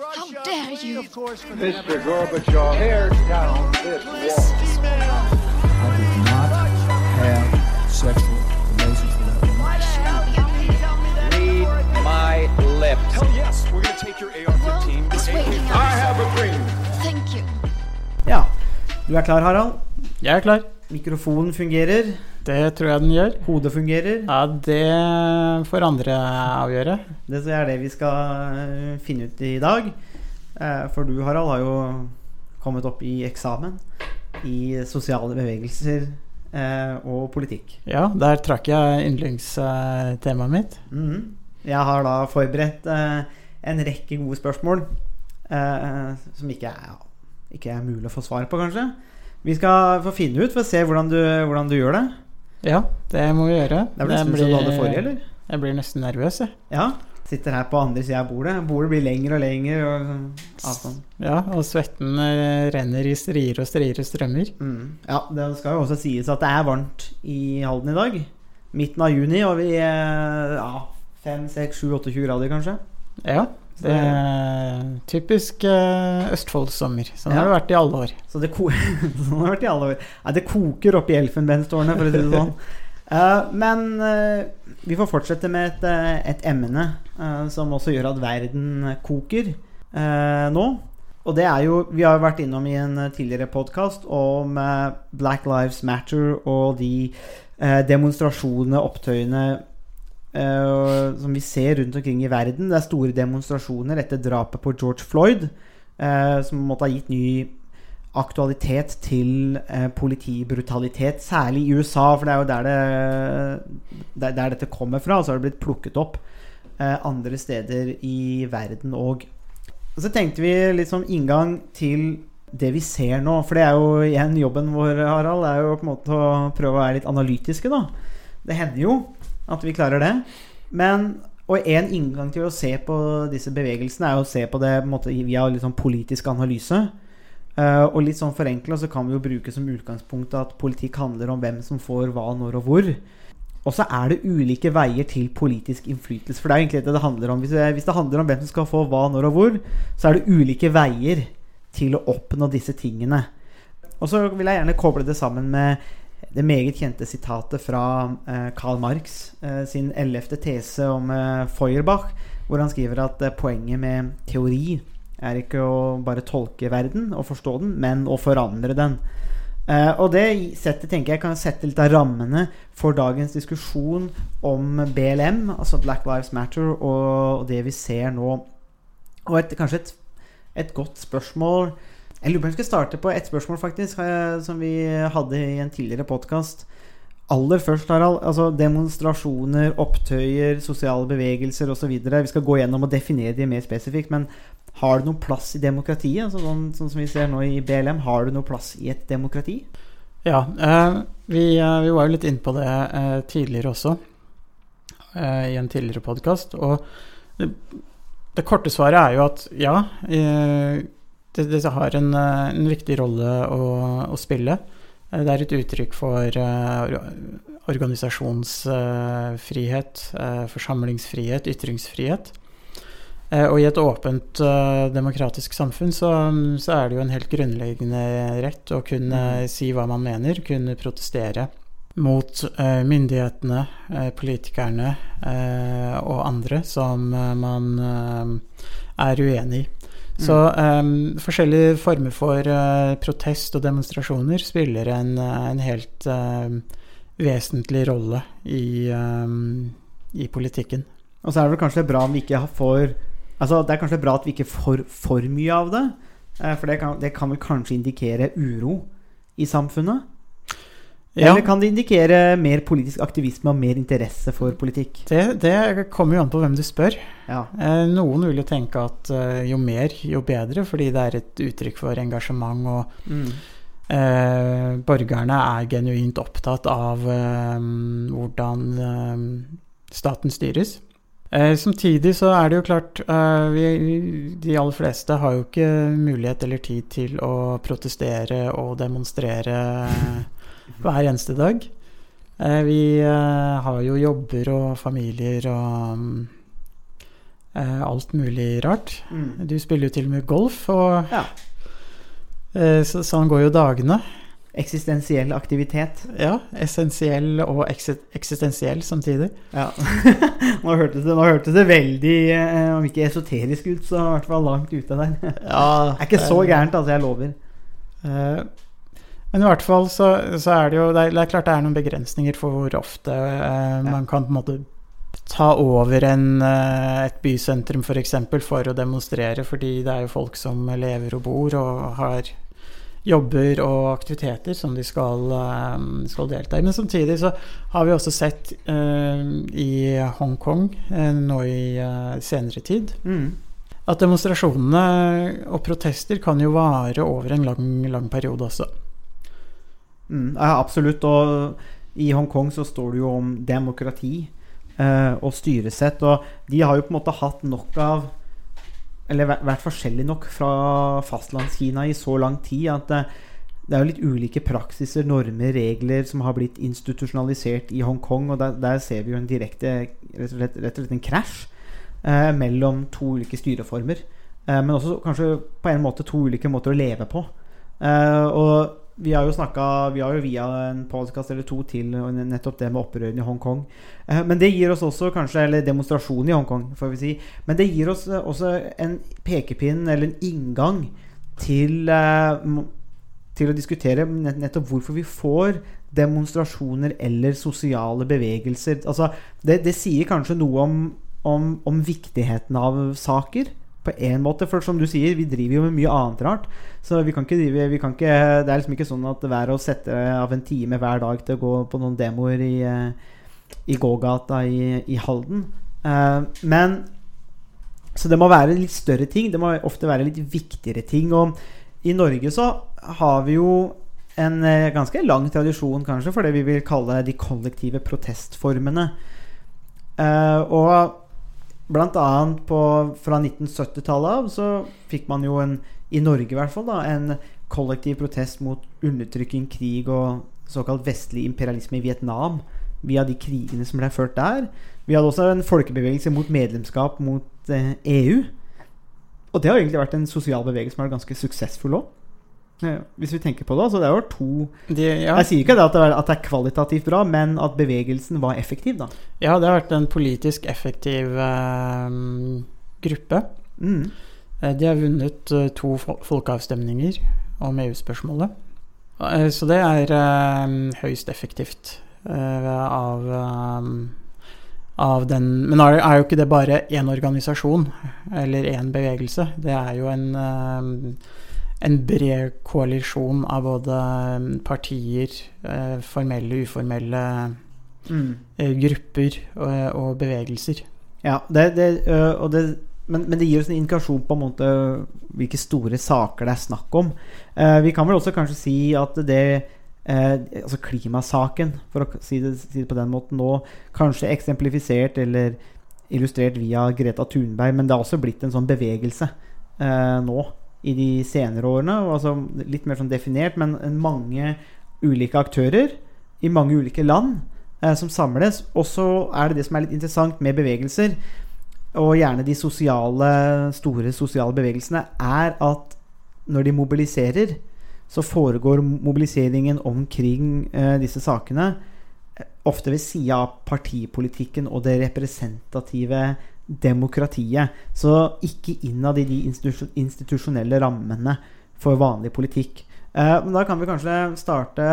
How dare you? Mr. Gorbachev, tear down this wall. I did not have sexual relations with that woman. Read my lips. Hell yes, we're gonna take your AR-15. It's waiting I have a dream. Thank you. Ja. Du er klar, Harald? Jeg er klar. Mikrofonen fungerer. Det tror jeg den gjør. Hodet fungerer. Ja, det får andre avgjøre. Det er det vi skal eh, finne ut i dag. Eh, For du, Harald, har jo kommet opp i eksamen i sosiale bevegelser eh, og politikk. Ja, der trakk jeg yndlingstemaet mitt. Mhm. Jeg har da forberedt en rekke gode spørsmål som ikke er, ikke er mulig å få svar på, kanskje. Vi skal få finne ut, for å se hvordan du, hvordan du gjør det. Ja, det må vi gjøre. Det vel nesten som du hadde forrige, eller? Jeg blir nesten nervøs, jeg. Ja. Sitter her på andre sida av bordet. Bordet blir lengre og lengre. Og avstand. Ja, og svetten eh, renner i strier og strier og strømmer. Mm. Ja, det skal jo også sies at det er varmt i Halden i dag. Midten av juni, og vi ja, 5, 6, 7, 28 grader, kanskje. Ja, det er typisk eh, Østfoldsommer. Sånn har det vært i alle år. Så det, sånn har det vært i alle år. Nei, det koker opp i elfenbenstårnet, for å si det sånn. Uh, men uh, vi får fortsette med et, et emne som også gjør at verden koker nå. Og det er jo Vi har jo vært innom i en tidligere podkast om Black Lives Matter og de demonstrasjonene, opptøyene eh, som vi ser rundt omkring i verden. Det er store demonstrasjoner etter drapet på George Floyd, eh, som måtte ha gitt ny aktualitet til eh, politibrutalitet, særlig i USA, for det er jo der, det, der, dette kommer fra. Så har det blitt plukket opp andre steder i verden òg. Så tenkte vi litt som inngang til det vi ser nå, for det er jo igjen jobben vår, Harald, er jo på en måte å prøve å være litt analytiske, da. Det hender jo at vi klarer det. Men og en inngang til å se på disse bevegelsene er å se på det måte, via litt sånn politisk analyse. Uh, og litt sånn forenkla så kan vi jo bruke som utgangspunkt at politikk handler om hvem som får hva, når og hvor. Og så er det ulike veier til politisk innflytelse. For det er egentlig det det handler om. Hvis det, hvis det handler om hvem som skal få hva, når og hvor, så er det ulike veier til å oppnå disse tingene. Og så vil jeg gjerne koble det sammen med det meget kjente sitatet fra eh, Karl Marx eh, sin ellevte tese om eh, Feuerbach, hvor han skriver at poenget med teori er ikke å bare tolke verden og forstå den, men å forandre den. Og det setter, tenker jeg kan sette litt av rammene for dagens diskusjon om BLM, altså Black Lives Matter, og det vi ser nå. Og et, kanskje et, et godt spørsmål Jeg lurer på om jeg skal starte på et spørsmål, faktisk, som vi hadde i en tidligere podkast. Aller først, Harald. Altså demonstrasjoner, opptøyer, sosiale bevegelser osv. Vi skal gå gjennom og definere de mer spesifikt. Men har det noen plass i demokratiet? Altså, sånn, sånn som vi ser nå i BLM, har det noen plass i et demokrati? Ja, eh, vi, eh, vi var jo litt inne på det eh, tidligere også, eh, i en tidligere podkast. Og det, det korte svaret er jo at ja, eh, det, det har en, eh, en viktig rolle å, å spille. Eh, Det er et uttrykk for eh, organisasjonsfrihet, forsamlingsfrihet, ytringsfrihet. Og i et åpent demokratisk samfunn så, så er det jo en helt grunnleggende rett å kunne si hva man mener, kunne protestere mot myndighetene, politikerne og andre som man er uenig i. Så um, forskjellige former for uh, protest og demonstrasjoner spiller en, eh, en helt uh, vesentlig rolle i, um, i politikken. Og så er det vel kanskje bra om vi ikke får Altså Det er kanskje bra at vi ikke får for mye av det. eh, For det kan, det kan vel kanskje indikere uro i samfunnet? Ja. Eller kan det indikere mer politisk aktivisme og mer interesse for politikk? Det, det kommer jo an på hvem du spør. Ja. Eh, noen vil jo tenke at eh, jo mer, jo bedre, fordi det er et uttrykk for engasjement, og Mm. eh, borgerne er genuint opptatt av eh, hvordan eh, staten styres. Eh, samtidig så er det jo klart eh, vi, De aller fleste har jo ikke mulighet eller tid til å protestere og demonstrere hver eneste dag. Eh, vi eh, har jo jobber og familier og eh, alt mulig rart. Mm. Du spiller jo til og med golf, og Ja. eh, så, sånn går jo dagene. Eksistensiell aktivitet. Ja, essensiell og eksistensiell samtidig. Ja. nå, hørtes det, nå hørtes det veldig, eh, om ikke esoterisk ut, så i hvert fall langt ute der. Det er ikke så gærent, altså. Jeg lover. Eh, Men i hvert fall så, så er det jo det er, klart det er noen begrensninger for hvor ofte eh, man kan på en måte ta over en, eh, et bysentrum f.eks. For, eksempel, for å demonstrere, fordi det er jo folk som lever og bor og har jobber og aktiviteter som de skal, eh, skal delta i. Men samtidig så har vi også sett eh, i Hongkong eh, nå i eh, senere tid Mm. at demonstrasjonene og protester kan jo vare over en lang, lang periode også. Mm, ja, absolutt. Og i Hongkong så står det jo om demokrati eh, og styresett. Og de har jo på en måte hatt nok av Eller vært, forskjellig nok fra fastlandskina i så lang tid at eh, det er jo litt ulike praksiser, normer, regler som har blitt institusjonalisert i Hongkong. Og der, der ser vi jo en direkte rett og slett, rett og slett en krasj eh, mellom to ulike styreformer. Eh, men også kanskje på en måte to ulike måter å leve på. Eh, og vi har jo snakka Vi har jo via en podcast eller to til nettopp det med opprørene i Hongkong. Eh, men det gir oss også kanskje Eller demonstrasjonen i Hongkong, får vi si. Men det gir oss eh, også en pekepinn eller en inngang til eh, til å diskutere nettopp hvorfor vi får demonstrasjoner eller sosiale bevegelser. Altså, det, det sier kanskje noe om, om, om viktigheten av saker. På en måte, for som du sier, vi driver jo med mye annet rart. Så vi kan ikke drive vi kan ikke, Det er liksom ikke sånn at hver å sette av en time hver dag til å gå på noen demoer i, eh, i gågata i, i Halden. Uh, men Så det må være litt større ting. Det må ofte være litt viktigere ting. Og i Norge så har vi jo en eh, ganske lang tradisjon kanskje for det vi vil kalle de kollektive protestformene. Uh, og blant annet på, fra 1970-tallet av så fikk man jo en, i Norge i hvert fall, da, en kollektiv protest mot undertrykking, krig og såkalt vestlig imperialisme i Vietnam via de krigene som ble ført der. Vi hadde også en folkebevegelse mot medlemskap mot eh, EU. Og det har egentlig vært en sosial bevegelse som har vært ganske suksessfull òg. Hvis vi tenker på det. så det er jo to De, ja, Jeg sier ikke det at, det er, at det er kvalitativt bra, men at bevegelsen var effektiv, da. ja, det har vært en politisk effektiv eh, gruppe. Mm. Eh, De har vunnet eh, to folkeavstemninger om EU-spørsmålet. Eh, Så det er eh, høyst effektivt eh, av, eh, av den Men er er jo ikke det bare én organisasjon eller én bevegelse. Det er jo en, eh, en bred koalisjon av både eh, partier, eh, formelle, uformelle Mm. eh, grupper og, og bevegelser. Ja, det, det, det, men, men det gir oss en indikasjon på en måte hvilke store saker det er snakk om. Eh, vi kan vel også kanskje si at det eh, Altså klimasaken, for å si det, si det på den måten nå, kanskje eksemplifisert eller illustrert via Greta Thunberg, men det har også blitt en sånn bevegelse eh, nå i de senere årene. Altså litt mer sånn definert, men mange ulike aktører i mange ulike land eh, som samles. Og så er det det som er litt interessant med bevegelser, og gjerne de sosiale, store sosiale bevegelsene, er at når de mobiliserer, så foregår mobiliseringen omkring eh, disse sakene eh, ofte ved sida av partipolitikken og det representative demokratiet. Så ikke innad i de institusjonelle rammene for vanlig politikk. Eh, men da kan vi kanskje starte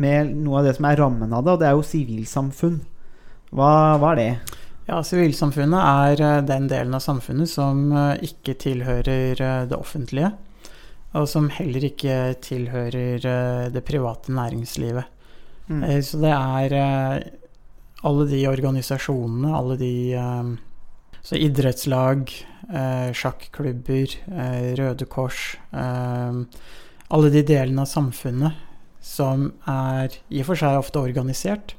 med noe av det som er rammen av det, og det er jo sivilsamfunn. Hva, hva er det? Ja, Sivilsamfunnet er eh, den delen av samfunnet som eh, ikke tilhører det offentlige, og som heller ikke tilhører det private næringslivet. Mm. Så det er alle de organisasjonene, alle de eh, Så idrettslag, eh, sjakklubber, eh, Røde Kors Alle de delene av samfunnet som er i og for seg ofte organisert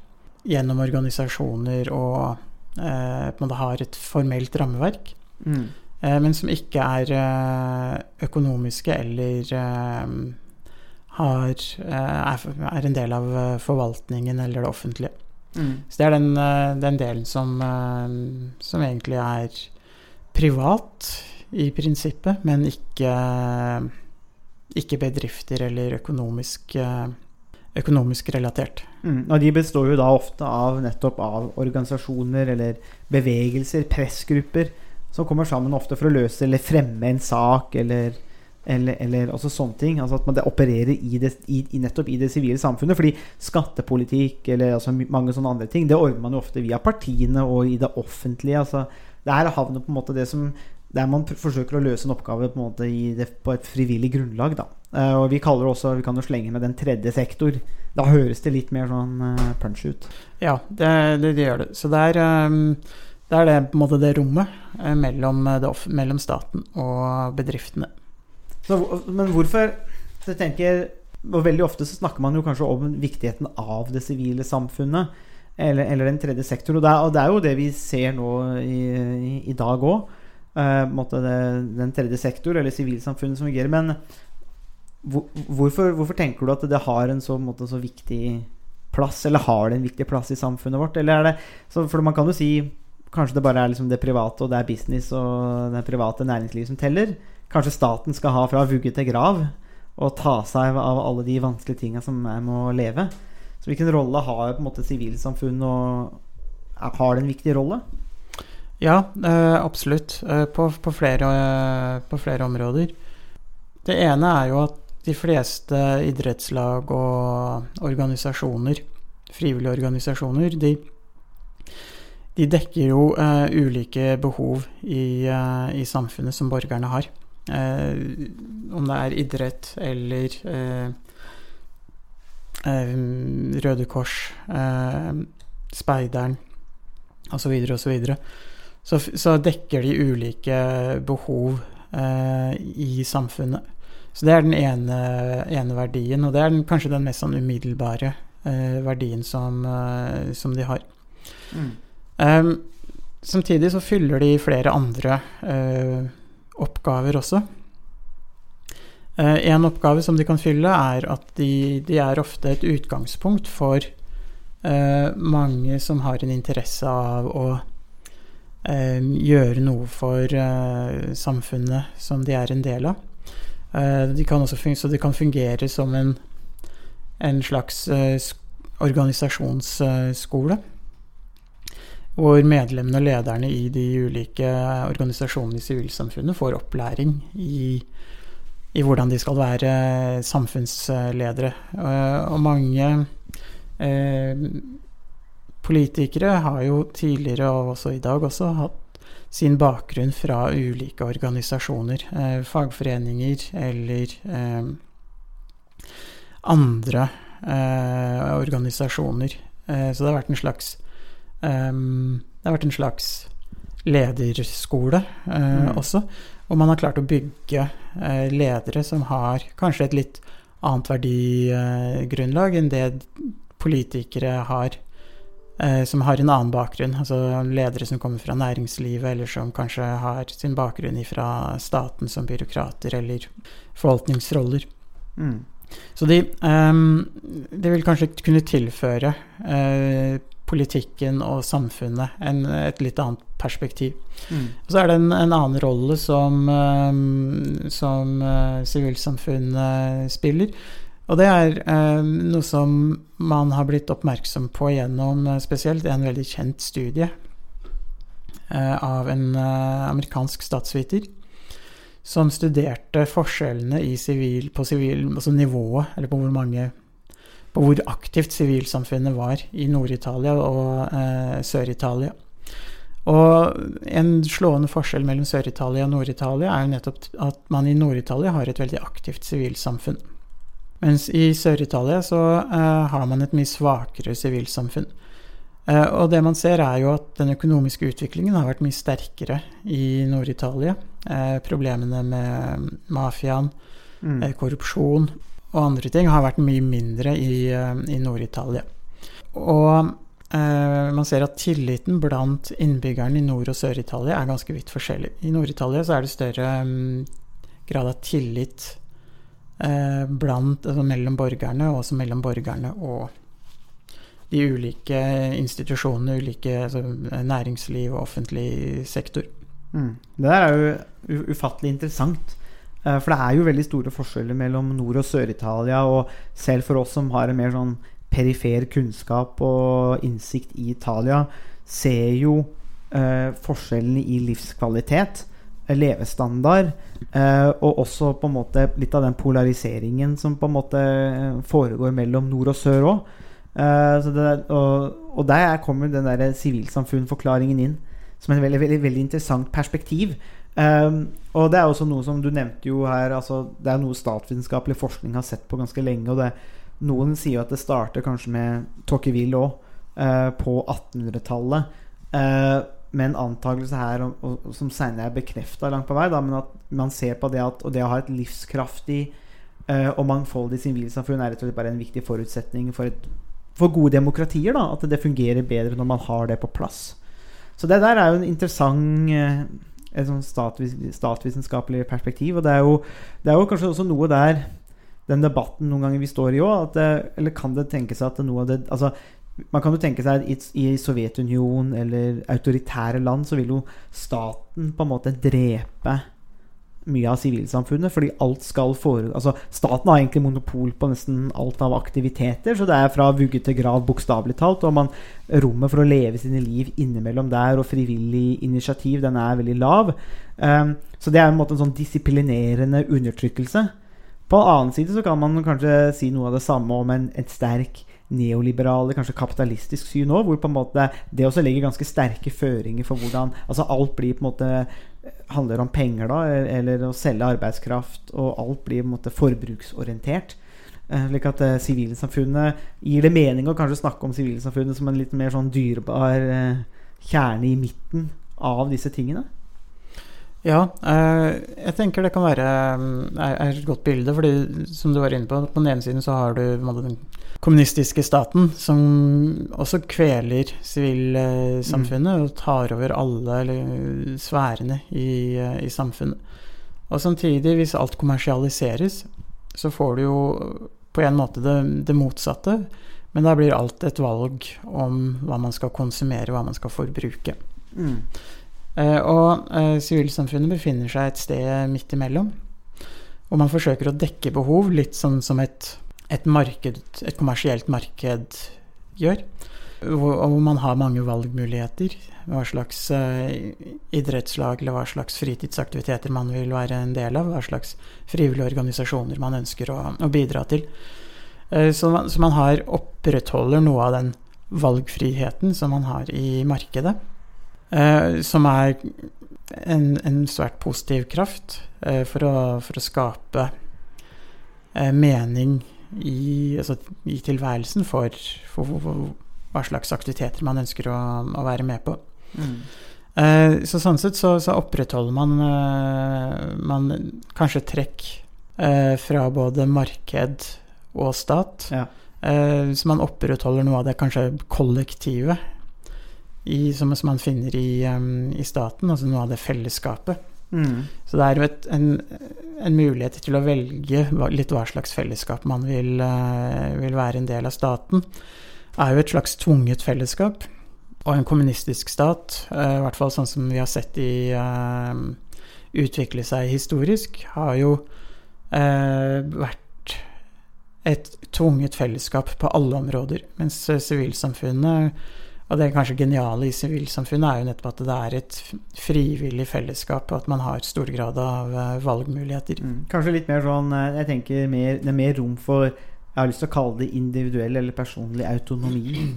gjennom organisasjoner og eh, på en har et formelt rammeverk, Mm. men som ikke er økonomiske eller har, er, en del av forvaltningen eller det offentlige. Mm. Så det er den, eh, den delen som, eh, som egentlig er privat i prinsippet, men ikke, ikke bedrifter eller økonomisk, eh, økonomisk relatert. Mm. Og de består jo da ofte av nettopp av organisasjoner eller bevegelser, pressgrupper, som kommer sammen ofte for å løse eller fremme en sak eller eller, eller også sånne ting. Altså at man opererer i det, i, nettopp i det sivile samfunnet. Fordi skattepolitikk eller altså mange sånne andre ting, det ordner man jo ofte via partiene og i det offentlige. Altså, det er havner på en måte det som der man forsøker å løse en oppgave på, en måte det, på et frivillig grunnlag. Da. Eh, og vi kaller det også Vi kan jo slenge med den tredje sektor. Da høres det litt mer sånn eh, punch ut. Ja, det, det, det gjør det. Så det er, um, det er på en måte det rommet eh, mellom, mellom staten og bedriftene. Men hvorfor jeg tenker, og Veldig ofte så snakker man jo kanskje om viktigheten av det sivile samfunnet. Eller, eller den tredje sektor. Og det, er, og det er jo det vi ser nå i, i, i dag òg. den tredje sektor, eller sivilsamfunnet, som fungerer. Men hvor, hvorfor, hvorfor tenker du at det har en så, måte, så viktig plass? Eller har det en viktig plass i samfunnet vårt? Eller er det, så, for man kan jo si Kanskje det bare er liksom det private, og det er business og det private næringslivet som teller. Kanskje staten skal ha fra vugge til grav og ta seg av alle de vanskelige tinga som er med å leve. Så hvilken rolle har på en måte sivilsamfunn, og har det en viktig rolle? Ja, eh, absolutt. Eh, på, på, flere, eh, på flere områder. Det ene er jo at de fleste idrettslag og organisasjoner, frivillige organisasjoner, de, de dekker jo uh, ulike behov i, uh, i samfunnet som borgerne har. Eh, om det er idrett eller eh, eh, Røde Kors, eh, Speideren osv. osv. Så, så, så dekker de ulike behov eh, i samfunnet. Så det er den ene, ene verdien, og det er den, kanskje den mest sånn umiddelbare eh, verdien som, eh, som de har. Ehm, samtidig så fyller de flere andre eh, oppgaver også. Eh, en oppgave som de kan fylle, er at de, de er ofte et utgangspunkt for eh, mange som har en interesse av å eh, gjøre noe for eh, samfunnet som de er en del av. Eh, de kan også fungere, så de kan fungere som en, en slags eh, sk- organisasjonsskole. Hvor medlemmene og lederne i de ulike organisasjonene i sivilsamfunnet får opplæring i, i hvordan de skal være samfunnsledere. Eh, Og mange eh, politikere har jo tidligere, og også i dag også, hatt sin bakgrunn fra ulike organisasjoner. Eh, fagforeninger eller eh, andre eh, organisasjoner. Eh, så det har vært en slags Ehm, det har vært en slags lederskole uh, Mm. også. Og man har klart å bygge uh, ledere som har kanskje et litt annet verdigrunnlag enn det politikere har, uh, som har en annen bakgrunn. Altså ledere som kommer fra næringslivet, eller som kanskje har sin bakgrunn fra staten som byråkrater, eller forvaltningsroller. Mm. Så de, um, de vil kanskje kunne tilføre eh, politikken og samfunnet en, et litt annet perspektiv. Mm. Og så er det en, en annen rolle som, ehm, som eh, sivilsamfunnet spiller. Og det er eh, noe som man har blitt oppmerksom på gjennom eh, spesielt en veldig kjent studie eh, av en eh, amerikansk statsviter som studerte forskjellene i sivil, på sivil, altså nivået, eller på hvor mange på hvor aktivt sivilsamfunnet var i Nord-Italia og eh, Sør-Italia. Og en slående forskjell mellom Sør-Italia og Nord-Italia er jo nettopp at man i Nord-Italia har et veldig aktivt sivilsamfunn. Mens i Sør-Italia så eh, har man et mye svakere sivilsamfunn. Eh, og det man ser er jo at den økonomiske utviklingen har vært mye sterkere i Nord-Italia. Eh, problemene med mafiaen, Mm. eh, korrupsjon og andre ting har vært mye mindre i, eh, i Nord-Italia. Og eh, man ser at tilliten blant innbyggerne i Nord- og Sør-Italia er ganske vidt forskjellig. I Nord-Italia så er det større um, grad av tillit eh, blant, altså mellom borgerne, og også mellom borgerne og de ulike institusjonene, ulike altså, næringsliv og offentlig sektor. Mm. Det der er jo ufattelig interessant. Eh, For det er jo veldig store forskjeller mellom Nord- og Sør-Italia. Og selv for oss som har en mer sånn perifer kunnskap og innsikt i Italia, ser jo eh, forskjellene i livskvalitet, eh, levestandard, eh, og også på en måte litt av den polariseringen som på en måte eh, foregår mellom nord og sør òg. og, og der kommer den der sivilsamfunnforklaringen inn som et veldig, veldig, veldig interessant perspektiv. Um, og det er også noe som du nevnte jo her altså, Det er noe statsvitenskapelig forskning har sett på ganske lenge. Og det, noen sier jo at det starter kanskje med Tocqueville òg, uh, på 1800-tallet. Uh, med en antakelse her og, og, som senere er bekrefta langt på vei. Da, men at man ser på det at og det å ha et livskraftig uh, og mangfoldig sivilsamfunn er rett og slett bare en viktig forutsetning for, et, for gode demokratier. Da, at det fungerer bedre når man har det på plass. Så det der er jo en interessant eh, et sånn statvis, statsvitenskapelig perspektiv. Og det er, jo, det er jo kanskje også noe der den debatten noen ganger vi står i òg, eller kan det tenke seg at noe av det altså, Man kan jo tenke seg at i Sovjetunionen eller autoritære land så vil jo staten på en måte drepe mye av sivilsamfunnet, fordi alt skal fore... altså, Staten har egentlig monopol på nesten alt av aktiviteter, så det er fra vugge til grav, bokstavelig talt. Og man, rommet for å leve sine liv innimellom der og frivillig initiativ, den er veldig lav. Um, så det er en måte en sånn disiplinerende undertrykkelse. På den annen side så kan man kanskje si noe av det samme om en, et sterk neoliberale, kanskje kapitalistisk syn òg, hvor på en måte det også legger ganske sterke føringer for hvordan altså alt blir på en måte handler om penger, da, eller å selge arbeidskraft, og alt blir måte forbruksorientert. Slik at sivilsamfunnet gir det mening å kanskje snakke om sivilsamfunnet som en litt mer sånn dyrebar eh, kjerne i midten av disse tingene? Ja, eh, jeg tenker det kan være et godt bilde, fordi som du var inne på, på den ene siden så har du den kommunistiske staten som også kveler sivilsamfunnet mm. og tar over alle sfærene i, i, samfunnet. Og samtidig, hvis alt kommersialiseres, så får du jo på en måte det, det motsatte. Men da blir alt et valg om hva man skal konsumere, hva man skal forbruke. Mm. Eh, og sivilsamfunnet eh, befinner seg et sted midt imellom. Og man forsøker å dekke behov, litt sånn som et, et, marked, et kommersielt marked gjør. Hvor, hvor man har mange valgmuligheter. Hva slags eh, idrettslag eller hva slags fritidsaktiviteter man vil være en del av. Hva slags frivillige organisasjoner man ønsker å, å bidra til. Eh, så, man, så man har opprettholder noe av den valgfriheten som man har i markedet. Eh, som er en, en, svært positiv kraft for, å, for, å, skape mening i, altså, i tilværelsen for, for, for, hva slags aktiviteter man ønsker å, å være med på. Mm. Eh, så sånn sett så, så opprettholder man, eh, man kanskje trekk eh, fra både marked og stat. Ja. så man opprettholder noe av det kanskje kollektive i, som, som, man finner i, um, i, staten, altså noe av det fellesskapet. Mm. Så det er jo et, en, en, mulighet til å velge litt hva slags fellesskap man vil, uh, vil være en del av staten. Er jo et slags tvunget fellesskap. Og en kommunistisk stat, uh, i hvert fall sånn som vi har sett de uh, utvikle seg historisk, har jo vært et tvunget fellesskap på alle områder. Mens sivilsamfunnet og det kanskje geniale i sivilsamfunnet er jo nettopp at det er et frivillig fellesskap, og at man har stor grad av eh, valgmuligheter. Mm. Kanskje litt mer sånn eh, Jeg tenker mer, det er mer rom for Jeg har lyst til å kalle det individuell eller personlig autonomi.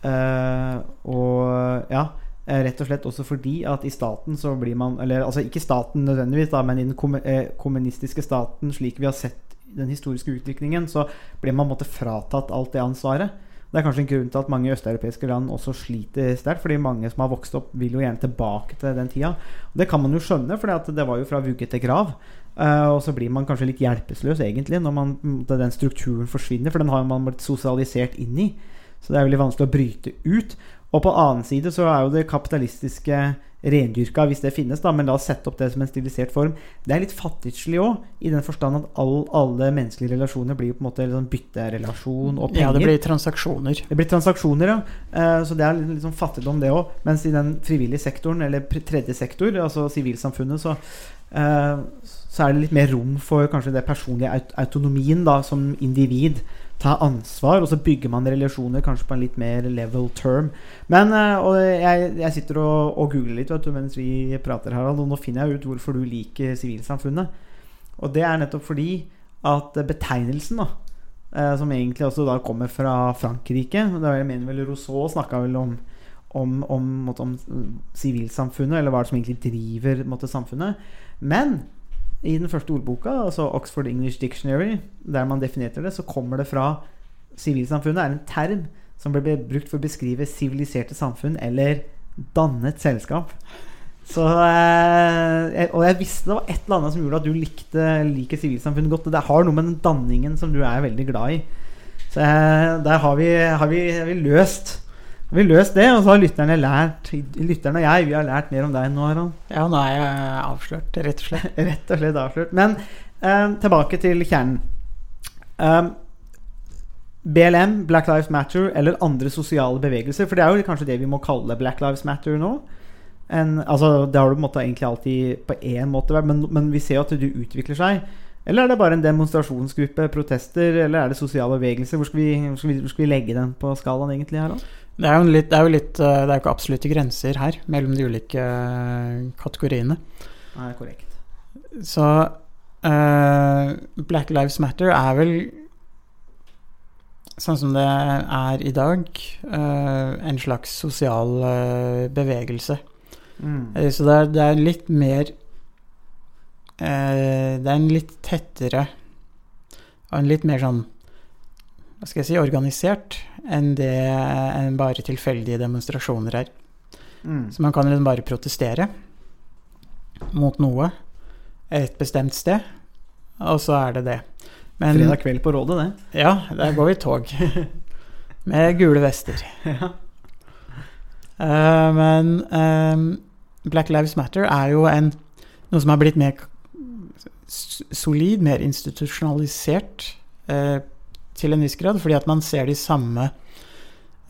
Uh, og ja Rett og slett også fordi at i staten så blir man Eller altså ikke staten nødvendigvis, da, men i den kommunistiske staten, slik vi har sett den historiske utviklingen, så blir man måtte fratatt alt det ansvaret. Det er kanskje en grunn til at mange østeuropeiske land også sliter sterkt. Fordi mange som har vokst opp, vil jo gjerne tilbake til den tida. Det kan man jo skjønne, for det var jo fra vugge til grav. Uh, og så blir man kanskje litt hjelpeløs egentlig når man, den strukturen forsvinner, for den har man blitt sosialisert inn i. Så det er veldig vanskelig å bryte ut. Og på annen side så er jo det kapitalistiske rendyrka, hvis det finnes, da, men la oss sette opp det som en stilisert form. Det er litt fattigslig òg, i den forstand at all, alle menneskelige relasjoner blir jo på en måte en sånn bytterelasjon og penger. Ja, det blir transaksjoner. Det blir transaksjoner, ja. Eh, så det er litt sånn fattigdom, det òg. Mens i den frivillige sektoren, eller tredje sektor, altså sivilsamfunnet, så, eh, så er det litt mer rom for kanskje det personlige autonomien da, som individ. Ta ansvar, og så bygger man relasjoner kanskje på en litt mer level term. Men eh, og jeg, jeg sitter og, og googler litt vet du, mens vi prater, Harald, og nå finner jeg ut hvorfor du liker sivilsamfunnet. Og det er nettopp fordi at betegnelsen, da, eh, som egentlig også da kommer fra Frankrike er, Jeg mener vel Rousseau snakka vel om om, om, måtte, om sivilsamfunnet, eller hva det som egentlig driver måtte, samfunnet. Men i den første ordboka, altså Oxford English Dictionary, der man definerte det, så kommer det fra Sivilsamfunnet er en term som ble brukt for å beskrive siviliserte samfunn eller dannet selskap. Så, eh, og jeg visste det var et eller annet som gjorde at du likte, liker sivilsamfunnet godt. Og det har noe med den danningen som du er veldig glad i. Så eh, der har vi, har, vi, har vi løst har vi løst det, og så har lytterne lært Lytterne og jeg vi har lært mer om deg nå, Harald. Ja, nå er jeg avslørt, rett og slett. Rett og slett avslørt. Men eh, tilbake til kjernen. Um, BLM, Black Lives Matter eller andre sosiale bevegelser. For det er jo kanskje det vi må kalle Black Lives Matter nå. En, altså, det har du på en måte egentlig alltid på én måte vært, men, men vi ser jo at det utvikler seg. Eller er det bare en demonstrasjonsgruppe, protester, eller er det sosiale bevegelser? Hvor skal vi, hvor skal vi, hvor skal vi legge den på skalaen egentlig da? Det er jo litt, det er jo litt eh, Det er jo ikke absolutte grenser her mellom de ulike eh, kategoriene. Nei, korrekt. Så uh, Black Lives Matter er vel sånn som det er i dag, uh, en slags sosial uh, bevegelse. Mm. Så det er, det er litt mer Det er en litt tettere og en litt mer sånn Hva skal jeg si organisert enn det enn bare tilfeldige demonstrasjoner er. Mm. Så man kan liksom bare protestere mot noe et bestemt sted, og så er det det. Men Fredag kveld på Rådet, det. ja, der går vi i tog. Med gule vester. Ja. uh, men um, Black Lives Matter er jo en, noe som har blitt mer solid, mer institusjonalisert eh, til en viss grad, fordi at man ser de samme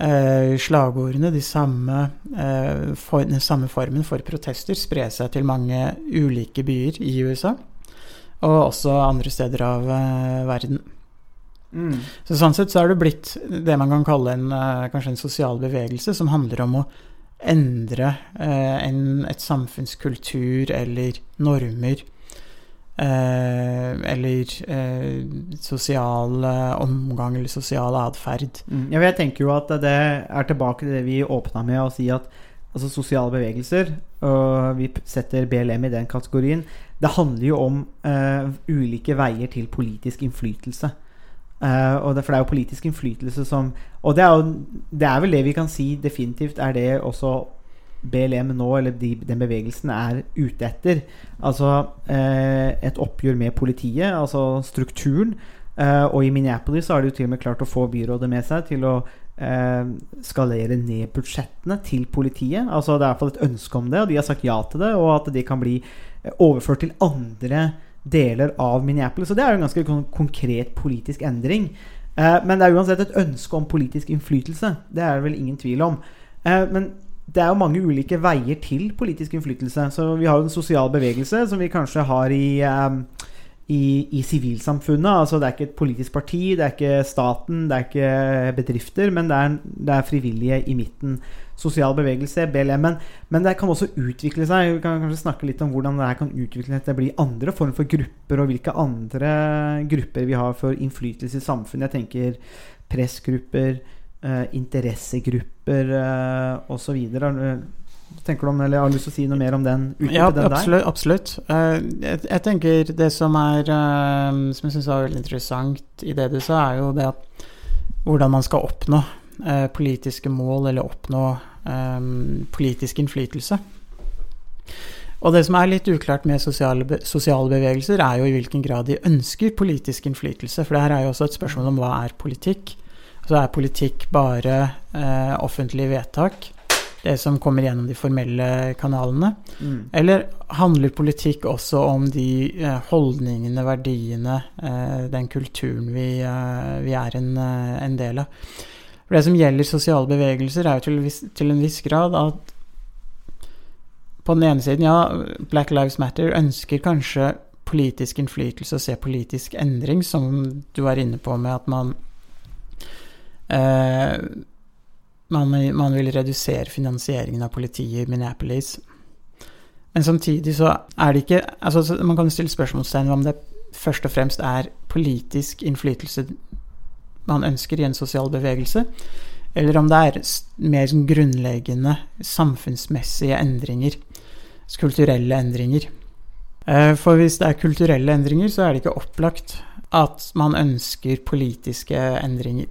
eh, slagordene, de samme, eh, for, den samme formen for protester spre seg til mange ulike byer i USA, og også andre steder av eh, verden. Mm. Så sånn sett så er det blitt det man kan kalle en, eh, kanskje en sosial bevegelse, som handler om å endre eh, en, et samfunns kultur eller normer. Eh, eller eh, sosial eh, omgang eller sosial atferd. Mm. Ja, jeg tenker jo at det er tilbake til det vi åpna med å si at altså sosiale bevegelser, og vi setter BLM i den kategorien, det handler jo om eh, ulike veier til politisk innflytelse. Eh, og det, for det er jo politisk innflytelse som Og det er jo det er vel det vi kan si definitivt er det også BLM nå, eller de, den bevegelsen, er ute etter. Altså eh, et oppgjør med politiet, altså strukturen. Eh, og i Minneapolis har de jo til og med klart å få byrådet med seg til å eh, skalere ned budsjettene til politiet. Altså Det er iallfall et ønske om det, og de har sagt ja til det. Og at de kan bli eh, overført til andre deler av Minneapolis. Så det er jo en ganske konkret politisk endring. Eh, men det er uansett et ønske om politisk innflytelse. Det er det vel ingen tvil om. Eh, men det er jo mange ulike veier til politisk innflytelse. Så vi har jo en sosial bevegelse, som vi kanskje har i eh, i, i sivilsamfunnet. Altså det er ikke et politisk parti, det er ikke staten, det er ikke bedrifter, men det er, det er frivillige i midten. Sosial bevegelse, BLM. Men, men det kan også utvikle seg. Vi kan kanskje snakke litt om hvordan det her kan utvikle seg til å bli andre former for grupper, og hvilke andre grupper vi har for innflytelse i samfunnet. Jeg tenker pressgrupper, eh, interessegrupper eh, osv. Tenker du om, eller har du lyst til å si noe mer om den? Ja, den absolutt. absolutt. Eh, jeg, jeg tenker det som er eh, Som jeg syns var veldig interessant i det du sa, er jo det at hvordan man skal oppnå eh, politiske mål, eller oppnå um, politisk innflytelse. Og det som er litt uklart med sosiale, be sosiale bevegelser, er jo i hvilken grad de ønsker politisk innflytelse. For det her er jo også et spørsmål om hva er politikk, Så er politikk bare eh, offentlige vedtak, det som kommer gjennom de formelle kanalene? Mm. Eller handler politikk også om de eh, holdningene, verdiene, eh, den kulturen vi, eh, vi er en, eh, en del av? For det som gjelder sosiale bevegelser, er jo til, til en viss grad at på den ene siden, ja, Black Lives Matter ønsker kanskje politisk innflytelse og se politisk endring, som du var inne på med at man man, man vil redusere finansieringen av politiet i Minneapolis. Men samtidig så er det ikke altså så Man kan stille spørsmålstegn ved om det først og fremst er politisk innflytelse man ønsker i en sosial bevegelse, eller om det er mer sånn grunnleggende samfunnsmessige endringer, kulturelle endringer. Eh, For hvis det er kulturelle endringer, så er det ikke opplagt at man ønsker politiske endringer.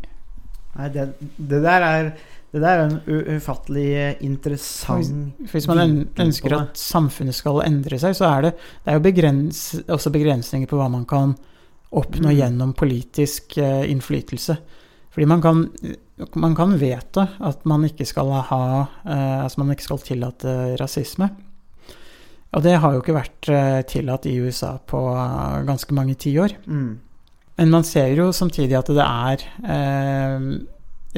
Nei, det, det der er det der er en ufattelig eh, interessant Hvis man ønsker at samfunnet skal endre seg, så er det, det er jo begrens, også begrensninger på hva man kan oppnå Mm. gjennom politisk eh, innflytelse. Fordi man kan, man kan vedta at man ikke skal ha eh, Altså man ikke skal tillate rasisme. Og det har jo ikke vært eh, tillatt i USA på ganske mange tiår. mm. Men man ser jo samtidig at det er eh,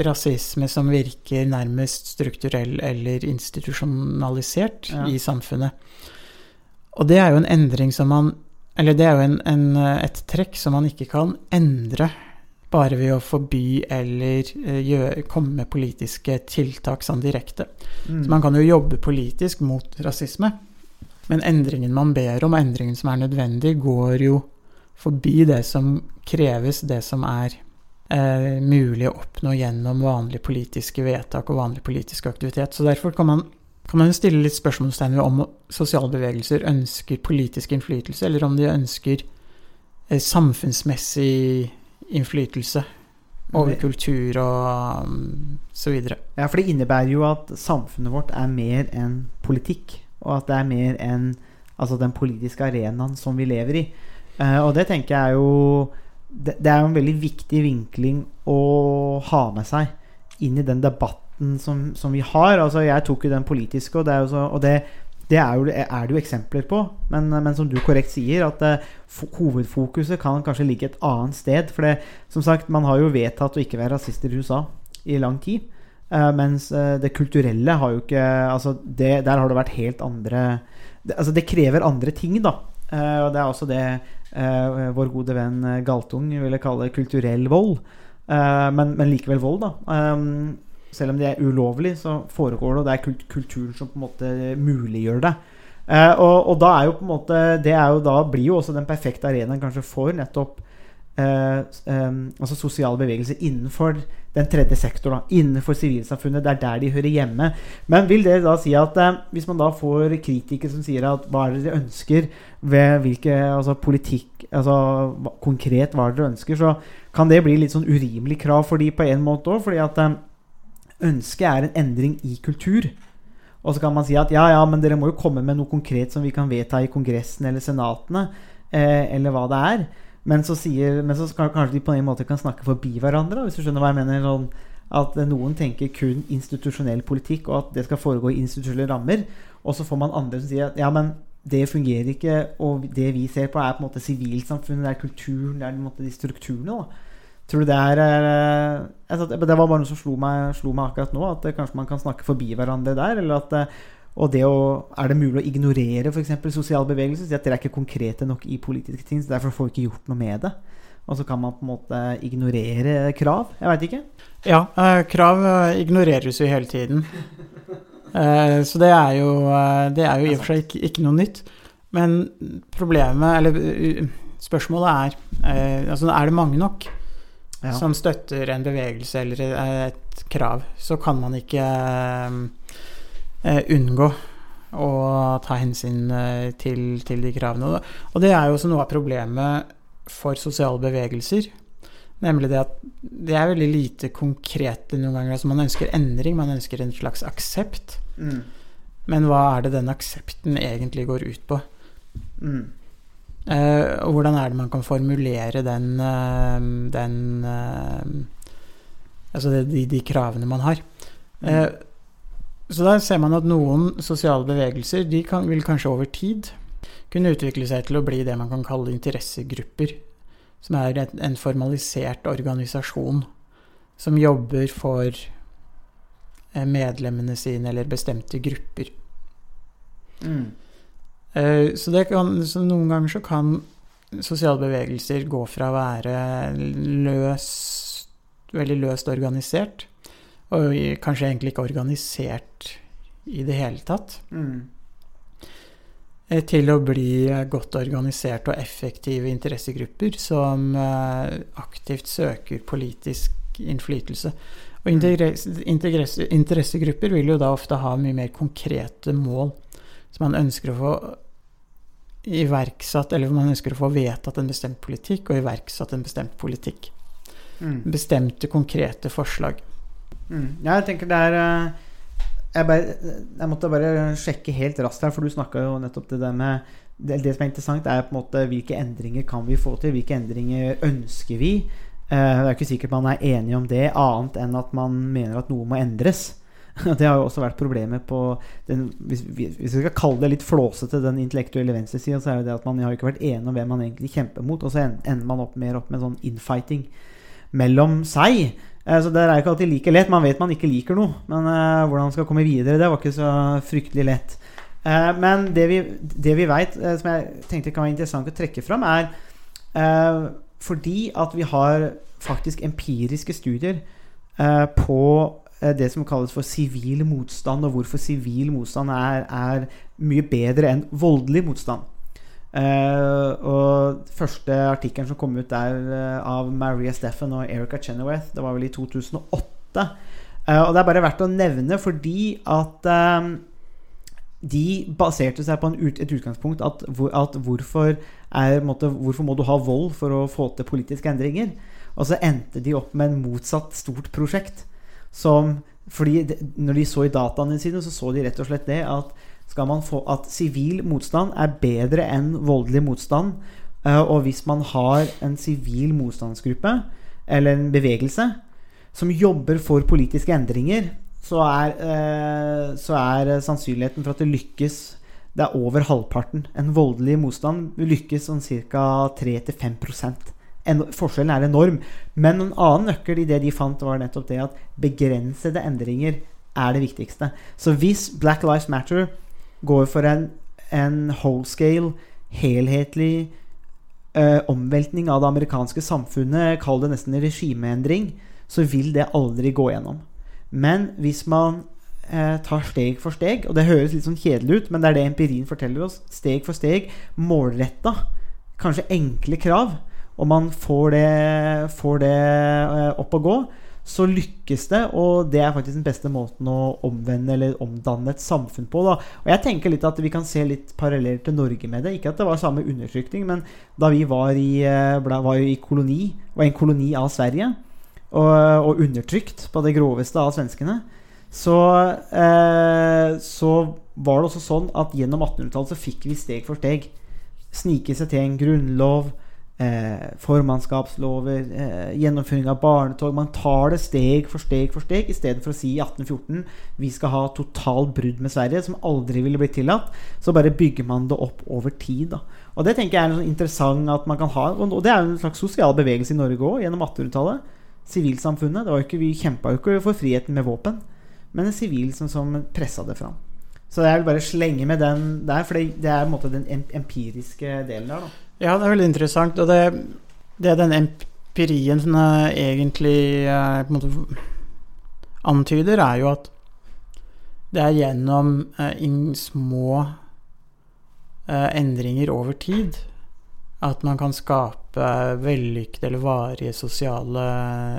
rasisme som virker nærmest strukturell eller institusjonalisert Ja. i samfunnet. Og det er jo en endring som man Eller det er jo en, en, et trekk som man ikke kan endre bare ved å forby eller eh, gjøre, komme med politiske tiltak sånn direkte. Mm. Så man kan jo jobbe politisk mot rasisme, men endringen man ber om, endringen som er nødvendig, går jo forbi det som kreves, det som er eh, mulig å oppnå gjennom vanlige politiske vedtak og vanlig politisk aktivitet. Så derfor kan man, kan man stille litt spørsmålstegn ved om sosiale bevegelser ønsker politisk innflytelse, eller om de ønsker eh, samfunnsmessig innflytelse over kultur og um, så videre. Ja, for det innebærer jo at samfunnet vårt er mer enn politikk. Og at det er mer enn altså, den politiske arenaen som vi lever i. Eh, og det tenker jeg er jo det, det er jo en veldig viktig vinkling å ha med seg inn i den debatten som, som vi har. Altså, jeg tok jo den politiske, og det er jo så Og det, det er, jo, er det jo eksempler på. Men, men som du korrekt sier, at eh, hovedfokuset kan kanskje ligge et annet sted. For det, som sagt, man har jo vedtatt å ikke være rasister i USA i lang tid. Eh, mens eh, det kulturelle har jo ikke Altså, det, der har det vært helt andre det, Altså, det krever andre ting, da. Eh, og det er også det eh, vår gode venn eh, Galtung ville kalle kulturell vold. Men, men likevel vold, da. Selv om det er ulovlig, så foregår det, og det er kult kulturen som på en måte muliggjør det. Og, og da er jo på en måte Det jo da blir jo også den perfekte arenaen kanskje for nettopp em, altså sosiale bevegelser innenfor den tredje sektor, innenfor sivilsamfunnet. Det er der de hører hjemme. Men vil det da si at eh, hvis man da får kritikere som sier at hva er det dere ønsker ved hvilke altså politikk altså hva, Konkret hva er det dere ønsker, så kan det bli litt sånn urimelig krav for de på en måte òg. Fordi at eh, ønsket er en endring i kultur. Og så kan man si at ja, ja, men dere må jo komme med noe konkret som vi kan vedta i Kongressen eller Senatene, eh, eller hva det er. Men så, sier, men så skal, kanskje de på en måte kan snakke forbi hverandre, hvis du skjønner hva jeg mener. Sånn, at noen tenker kun institusjonell politikk, og at det skal foregå i institusjonelle rammer. Og så får man andre som sier at ja, men det fungerer ikke, og det vi ser på, er på en måte sivilsamfunnet, det er kulturen, det er på en måte de strukturene. da Tror du det er eh, altså, Det det var bare noe som slo meg, slo meg akkurat nå. At eh, kanskje man kan snakke forbi hverandre der. Eller at eh, og det å, Er det mulig å ignorere f.eks. sosiale bevegelser? Si at dere er ikke konkrete nok i politiske ting, så derfor får vi ikke gjort noe med det. Og så kan man på en måte ignorere krav. Jeg veit ikke. Ja, eh, krav eh, ignoreres jo hele tiden. Eh, så det er jo, det er jo i og for seg ikke, ikke noe nytt. Men problemet, eller spørsmålet er Altså, er det mange nok Ja. som støtter en bevegelse eller et krav, så kan man ikke unngå å ta hensyn eh, til, til de kravene. Og det er jo også noe av problemet for sosiale bevegelser. Nemlig det at det er veldig lite konkrete noen ganger. Altså man ønsker endring, man ønsker en slags aksept. Mm. Men hva er det den aksepten egentlig går ut på? Mm. Eh, og hvordan er det man kan formulere den, eh, den Altså de, de kravene man har. Eh, så der ser man at noen sosiale bevegelser de kan, vil kanskje over tid kunne utvikle seg til å bli det man kan kalle interessegrupper. Som er en formalisert organisasjon som jobber for eh, medlemmene sine eller bestemte grupper. Mm. Eh, Så, det kan, så noen ganger så kan sosiale bevegelser gå fra å være løst, veldig løst organisert, og kanskje egentlig ikke organisert i det hele tatt, Mm. eh, til å bli godt organiserte og effektive interessegrupper som eh, aktivt søker politisk innflytelse. Og interesse, integres- interessegrupper vil jo da ofte ha mye mer konkrete mål som man ønsker å få iverksatt, eller man ønsker å få vedtatt en bestemt politikk og iverksatt en bestemt politikk. Mm. Bestemte, konkrete forslag. Mm. Jeg tenker det er eh, jeg, bare, jeg måtte bare sjekke helt raskt her, for du snakka jo nettopp det med det, det som er interessant, er på en måte hvilke endringer kan vi få til? Hvilke endringer ønsker vi? Eh, det er ikke sikkert man er enig om det, annet enn at man mener at noe må endres. Det har jo også vært problemet på den, hvis, vi- hvis vi skal kalle det litt flåsete, den intellektuelle venstresida, så er jo det at man har ikke vært enig om hvem man egentlig kjemper mot, og så ender man opp mer opp med sånn infighting mellom seg. Eh, Så det er ikke alltid like lett. Man vet man ikke liker noe, men uh, hvordan man skal komme videre, det var ikke så fryktelig lett. Uh, men det vi, det vi veit, som jeg tenkte kan være interessant å trekke fram, er fordi at vi har faktisk empiriske studier på det som kalles for sivil motstand, og hvorfor sivil motstand er, er mye bedre enn voldelig motstand. Eh, og første artikkelen som kom ut der uh, av Maria Steffen og Erica Chenoweth, det var vel i 2008. Uh, og det er bare verdt å nevne fordi at eh, de baserte seg på ut, et utgangspunkt at, at hvorfor, er, måtte, hvorfor må du ha vold for å få til politiske endringer? Og så endte de opp med en motsatt stort prosjekt. Som, fordi de, når de så i dataene sine, så så de rett og slett det at skal man få at sivil motstand er bedre enn voldelig motstand. eh, og hvis man har en sivil motstandsgruppe, eller en bevegelse, som jobber for politiske endringer, så er, eh, så er sannsynligheten for at det lykkes det er over halvparten. En voldelig motstand lykkes sånn ca. 3-5 en, Forskjellen er enorm. Men en annen nøkkel i det de fant, var nettopp det at begrensede endringer er det viktigste. Så hvis Black Lives Matter går for en, en whole scale, helhetlig eh, omveltning av det amerikanske samfunnet, kall det nesten en regimeendring, så vil det aldri gå gjennom. Men hvis man eh, tar steg for steg, og det høres litt sånn kjedelig ut, men det er det empirien forteller oss, steg for steg, målretta, kanskje enkle krav, og man får det, får det eh, opp å gå, så lykkes det, og det er faktisk den beste måten å omvende eller omdanne et samfunn på. Da. Og jeg tenker litt at vi kan se litt paralleller til Norge med det. Ikke at det var samme undertrykning, men da vi var i, eh, var i koloni, var en koloni av Sverige, og, og undertrykt på det groveste av svenskene, så, eh, så var det også sånn at gjennom 1800-tallet så fikk vi steg for steg snike seg til en grunnlov, eh, formannskapslover, eh, gjennomføring av barnetog. Man tar det steg for steg for steg, i stedet for å si i 1814 vi skal ha totalt brudd med Sverige, som aldri ville blitt tillatt. Så bare bygger man det opp over tid. Da. Og det tenker jeg er sånn interessant at man kan ha. Og det er jo en slags sosial bevegelse i Norge òg, gjennom 1800-tallet. Sivilsamfunnet. Det var ikke, vi kjempa jo ikke for friheten med våpen, men en sivil som, som pressa det fram. Så jeg vil bare slenge med den der, for det, er en måte den empiriske delen der. da Ja, det er veldig interessant. Og det, det den empirien som egentlig eh, på en måte antyder, er jo at det er gjennom eh, små eh, endringer over tid at man kan skape vellykkede eller varige sosiale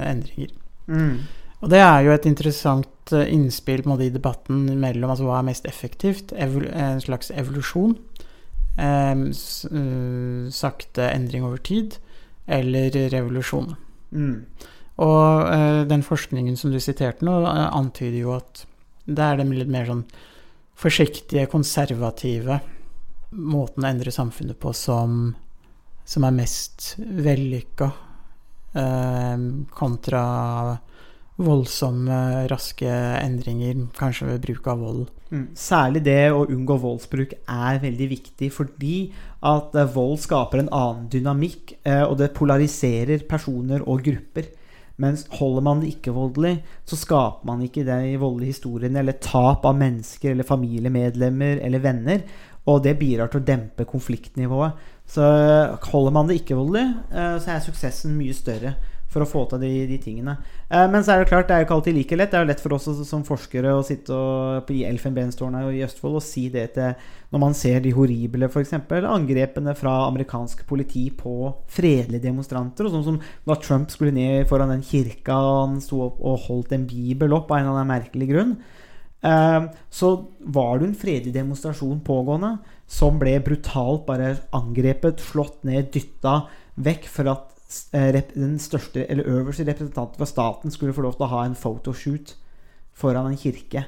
endringer. Mm. Og det er jo et interessant innspill måte, i debatten mellom altså, hva er mest effektivt. En slags evolusjon. Eh, sakte endring over tid. Eller revolusjon. Mm. Og eh, den forskningen som du siterte nå, eh, antyder jo at det er den litt mer sånn forsiktige, konservative måten å endre samfunnet på som, som er mest vellykka, eh, kontra voldsomme, raske endringer, kanskje ved bruk av vold. Mm. Særlig det å unngå voldsbruk er veldig viktig, fordi at eh, vold skaper en annen dynamikk, eh, og det polariserer personer og grupper. Mens holder man det ikke-voldelig, så skaper man ikke de voldelige historiene eller tap av mennesker eller familiemedlemmer eller venner. Og det bidrar til å dempe konfliktnivået. Så eh, holder man det ikke-voldelig, eh, så er suksessen mye større for å få til de, de tingene. Eh, men så er det klart, det er jo ikke alltid like lett. Det er jo lett for oss som forskere å sitte og, i Elfenbenstårnet i Østfold og si det til når man ser de horrible for eksempel, angrepene fra amerikansk politi på fredelige demonstranter. og Sånn som da Trump skulle ned foran den kirka han sto opp og holdt en bibel opp av en eller annen merkelig grunn. Eh, så var det en fredelig demonstrasjon pågående som ble brutalt bare angrepet, slått ned, dytta vekk for at den største eller øverste representanten for staten skulle få lov til å ha en photoshoot foran en kirke.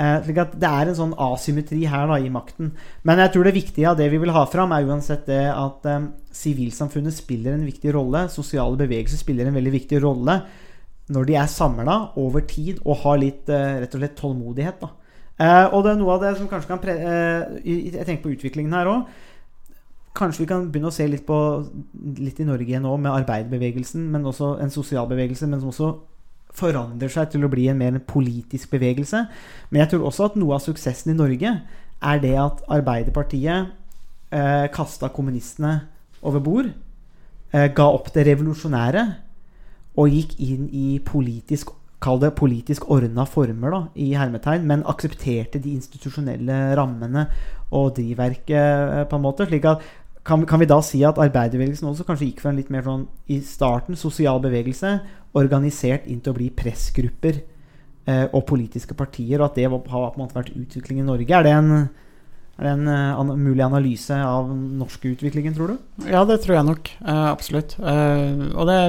Eh, slik at Det er en sånn asymmetri her da i makten. Men jeg tror det viktige av det vi vil ha fram, er uansett det at sivilsamfunnet um, spiller en viktig rolle. Sosiale bevegelser spiller en veldig viktig rolle når de er samla over tid og har litt uh, rett og slett tålmodighet. da. Uh, og det er noe av det som kanskje kan pre uh, Jeg tenker på utviklingen her òg. Kanskje vi kan begynne å se litt på litt i Norge nå med arbeiderbevegelsen, men også en sosial bevegelse, men som også forandrer seg til å bli en mer politisk bevegelse. Men jeg tror også at noe av suksessen i Norge er det at Arbeiderpartiet eh, kasta kommunistene over bord, eh, ga opp det revolusjonære og gikk inn i politisk Kall det politisk ordna former, da, i hermetegn, men aksepterte de institusjonelle rammene og drivverket, eh, på en måte. slik at kan, kan, vi da si at arbeiderbevegelsen også kanskje gikk fra en litt mer sånn i starten sosial bevegelse, organisert inn til å bli pressgrupper eh, og politiske partier, og at det har på en måte vært utvikling i Norge? Er det en, er det en uh, an mulig analyse av den norske utviklingen, tror du? Ja, det tror jeg nok. Eh, absolutt. Eh, og det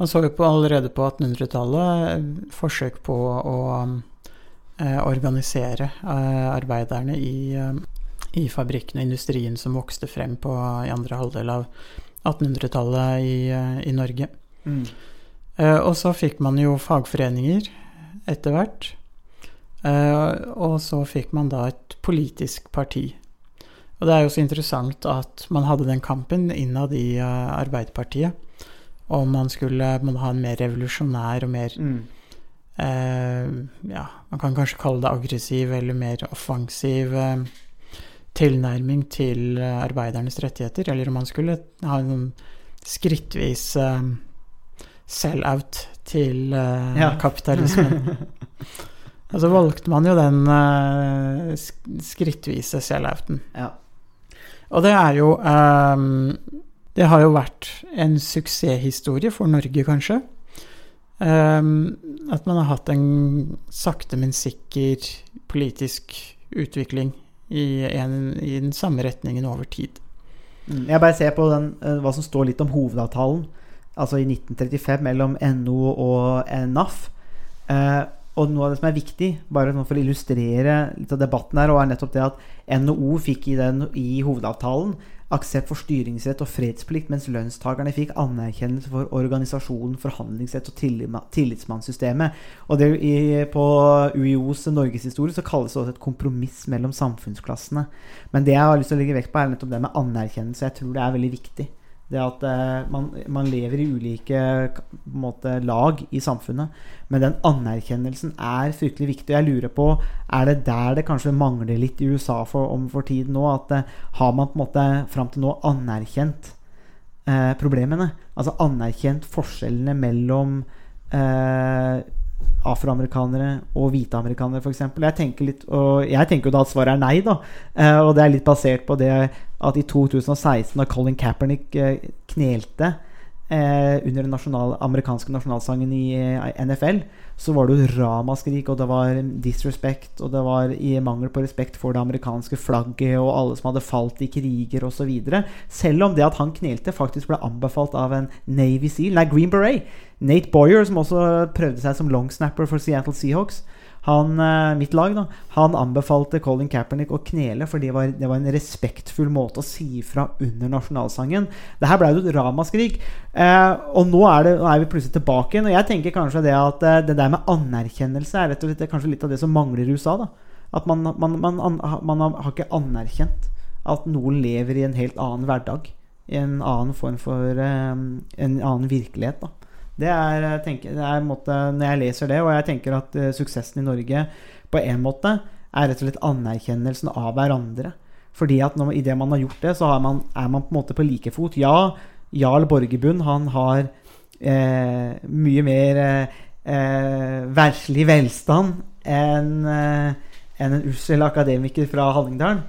Man så jo på allerede på 1800-tallet forsøk på å organisere arbeiderne i i fabrikken og industrien som vokste frem på, i andre halvdel av 1800-tallet i, eh, i, Norge. Mm. Eh, og så fikk man jo fagforeninger etter hvert. Eh, og så fikk man da et politisk parti. Og det er jo så interessant at man hadde den kampen innad i uh, Arbeiderpartiet om man skulle man ha en mer revolusjonær og mer mm. eh, Ja, man kan kanskje kalle det aggressiv eller mer offensiv eh, tilnærming til eh, arbeidernes rettigheter, eller om man skulle ha en skrittvis um, sell-out til uh, ja. kapitalismen. Og så valgte man jo den skrittvise sell-outen. Ja. Og det er jo um, Det har jo vært en suksesshistorie for Norge, kanskje. Um, at man har hatt en sakte, men sikker politisk utvikling i, en, i den samme retningen over tid. Mm. Jeg bare ser på den, eh, hva som står litt om hovedavtalen, altså i 1935 mellom NO og NAF. Eh, og noe av det som er viktig, bare for å illustrere litt av debatten her, og er nettopp det at NHO fikk i, den, i hovedavtalen aksept for styringsrett og fredsplikt, mens lønnstakerne fikk anerkjennelse for organisasjonen, forhandlingsrett og tillitsmannssystemet. Og det, i, På UiOs norgeshistorie så kalles det også et kompromiss mellom samfunnsklassene. Men det jeg har lyst til å legge vekt på, er nettopp det med anerkjennelse. Jeg tror det er veldig viktig. Det at eh, man, man, lever i ulike måte, lag i samfunnet. Men den anerkjennelsen er fryktelig viktig. Og jeg lurer på Er det der det kanskje mangler litt i USA for, om for tiden nå? At eh, har man på en måte fram til nå anerkjent eh, problemene? Altså anerkjent forskjellene mellom eh, afroamerikanere og hvite amerikanere, f.eks. Jeg jeg tenker jo da at svaret er nei, da. Eh, og det er litt basert på det at i 2016, da Colin Kaepernick eh, knelte under den nasjonal, amerikanske nasjonalsangen i eh, NFL, så var det jo ramaskrik, og det var disrespect, og det var i mangel på respekt for det amerikanske flagget og alle som hadde falt i kriger osv. Selv om det at han knelte, faktisk ble anbefalt av en Navy Seal, nei, Green Beret. Nate Boyer, som også prøvde seg som longsnapper for Seattle Seahawks, Han, eh, mitt lag, da, han anbefalte Colin Kaepernick å knele, for det var, det var en respektfull måte å si ifra under nasjonalsangen. Det her ble jo et ramaskrik. Eh, og nå er, det, nå er vi plutselig tilbake igjen. Og jeg tenker kanskje det at eh, det der med anerkjennelse er rett og slett kanskje litt av det som mangler i USA. da At man, man, man, an, man har ikke anerkjent at noen lever i en helt annen hverdag. I en annen form for eh, En annen virkelighet. da det er, jeg tenker, det er måte, Når jeg leser det, og jeg tenker at uh, suksessen i Norge på en måte er rett og slett anerkjennelsen av hverandre. Fordi at når, i det man har gjort det, så man, er man på en måte på like fot. Ja, Jarl Borgerbund han har eh, mye mer eh, verslig velstand enn eh, en, en ussel akademiker fra Hallingdal.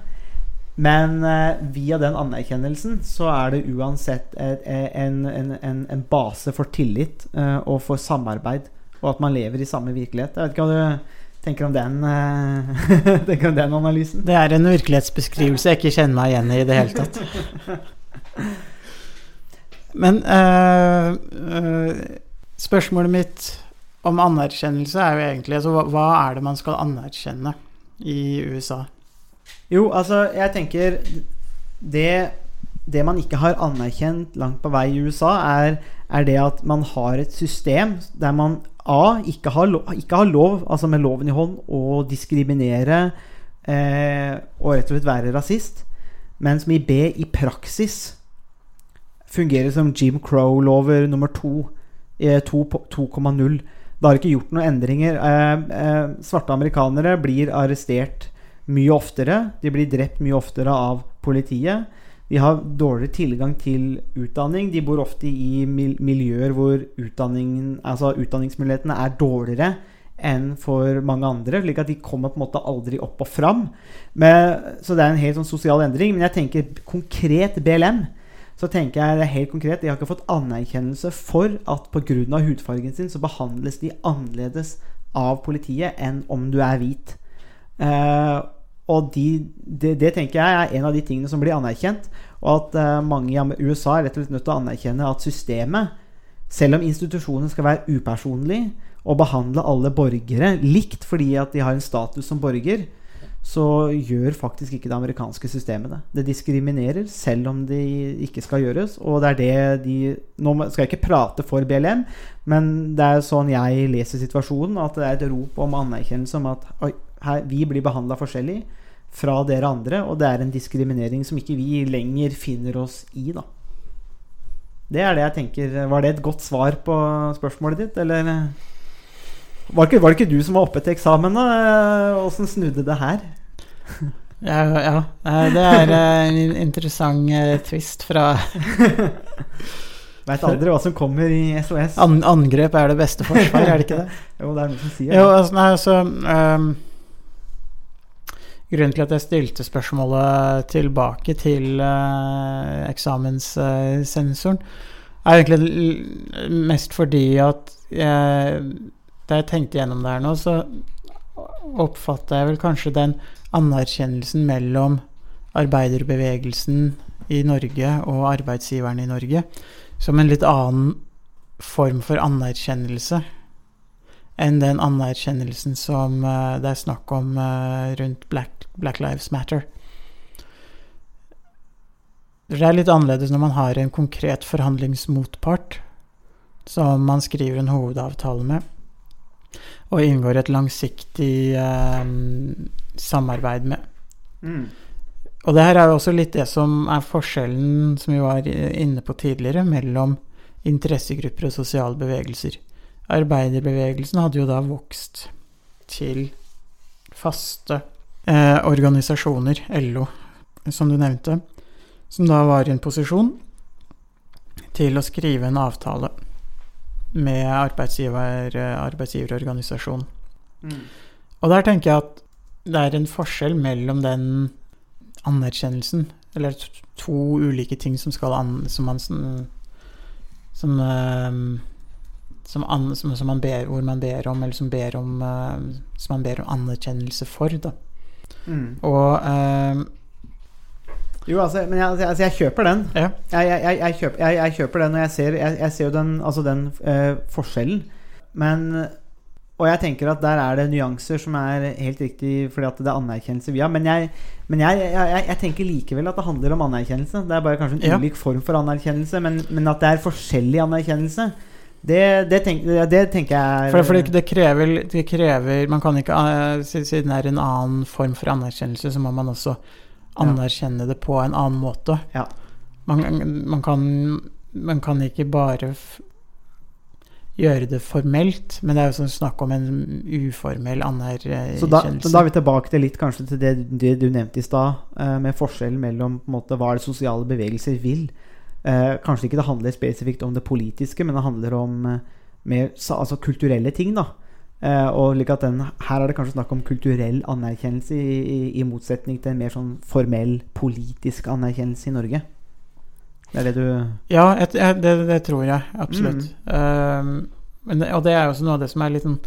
Men eh, via den anerkjennelsen så er det uansett et, en, en, en, en base for tillit eh, og for samarbeid, og at man lever i samme virkelighet. Jeg vet ikke hva du tenker om den, eh, tenker om den analysen? Det er en virkelighetsbeskrivelse jeg ikke kjenner meg igjen i i det hele tatt. Men eh, eh, spørsmålet mitt om anerkjennelse er jo egentlig altså, hva, hva er det man skal anerkjenne i USA? Jo, altså, jeg tenker Det, det man ikke har anerkjent langt på vei i USA, er, er det at man har et system der man A. Ikke har, lov, ikke har lov, altså med loven i hånd, å diskriminere eh, og rett og slett være rasist, men som i B i praksis fungerer som Jim Crow-lover nummer to. Eh, 2,0. Det har ikke gjort noen endringer. Eh, eh, svarte amerikanere blir arrestert mye oftere. De blir drept mye oftere av politiet. De har dårligere tilgang til utdanning. De bor ofte i miljøer hvor altså utdanningsmulighetene er dårligere enn for mange andre. slik at de kommer på en måte aldri opp og fram. Men, så det er en helt sånn sosial endring. Men jeg tenker konkret BLM. Så tenker jeg det er helt konkret De har ikke fått anerkjennelse for at pga. hudfargen sin så behandles de annerledes av politiet enn om du er hvit. Uh, og de, det, det, tenker jeg er en av de tingene som blir anerkjent. Og at uh, mange i USA er rett og slett nødt til å anerkjenne at systemet, selv om institusjonen skal være upersonlig og behandle alle borgere likt fordi at de har en status som borger, så gjør faktisk ikke det amerikanske systemet det. Det diskriminerer selv om det ikke skal gjøres. Og det er det de Nå skal jeg ikke prate for BLM, men det er sånn jeg leser situasjonen, at det er et rop om anerkjennelse om at oi, her, vi blir behandla forskjellig fra dere andre, og det er en diskriminering som ikke vi lenger finner oss i, da. Det er det jeg tenker. Var det et godt svar på spørsmålet ditt, eller? Var det ikke, var det ikke du som var oppe til eksamen, da? Åssen snudde det her? Ja, ja, det er en interessant eh, twist fra Veit aldri hva som kommer i SOS. An angrep er det beste forsvar, er det ikke det? jo, det er noe som sier det. Jo, altså, nei, altså um Grunnen til at jeg stilte spørsmålet tilbake til uh, eksamenssensoren, er egentlig mest fordi at jeg, da jeg tenkte gjennom det her nå, så oppfatta jeg vel kanskje den anerkjennelsen mellom arbeiderbevegelsen i Norge og arbeidsgiverne i Norge som en litt annen form for anerkjennelse enn den anerkjennelsen som uh, det er snakk om uh, rundt Black, Black, Lives Matter. Det er litt annerledes når man har en konkret forhandlingsmotpart som man skriver en hovedavtale med, og inngår et langsiktig uh, samarbeid med. Mm. Og det her er jo også litt det som er forskjellen, som vi var inne på tidligere, mellom interessegrupper og sosiale bevegelser. Arbeiderbevegelsen hadde jo da vokst til faste eh, organisasjoner, LO, som du nevnte, som da var i en posisjon til å skrive en avtale med arbeidsgiver, arbeidsgiverorganisasjonen. Mm. Og der tenker jeg at det er en forskjell mellom den anerkjennelsen, eller to ulike ting som skal an, som man som, um, som, an, som, som man ber, hvor man ber om, eller som, ber om, uh, som man ber om anerkjennelse for. Da. Mm. Og uh, jo, altså, men jeg, altså, jeg kjøper den. Ja. Jeg, jeg, jeg, kjøper, jeg, kjøper, den, og jeg ser, ser jo den, altså den eh, forskjellen. Men og jeg tenker at der er det nyanser som er helt riktig fordi at det er anerkjennelse vi har. Men men jeg tenker likevel at det handler om anerkjennelse. Det er bare kanskje en Ja. ulik form for anerkjennelse, men, men at det er forskjellig anerkjennelse, det, det, tenk, det tenker jeg For, for det, krever, det krever Man kan ikke eh, Siden det er en annen form for anerkjennelse, så må man også anerkjenne det på en annen måte. Ja. Man, man, kan, man kan ikke bare gjøre det formelt, men det er jo sånn snakk om en uformell anerkjennelse. Så da, så da er vi tilbake til litt kanskje til det, du nevnte i stad, eh, med forskjellen mellom på en måte, hva det sosiale bevegelser vil. Eh, kanskje ikke det handler spesifikt om det politiske, men det handler om eh, mer altså kulturelle ting. da Eh, og like den, Her er det kanskje snakk om kulturell anerkjennelse, i, i, i motsetning til en mer sånn formell politisk anerkjennelse i Norge. Det er det du Ja, et, jeg- det, det tror jeg absolutt. Mm. Um, men, og det er jo også noe av det som er litt sånn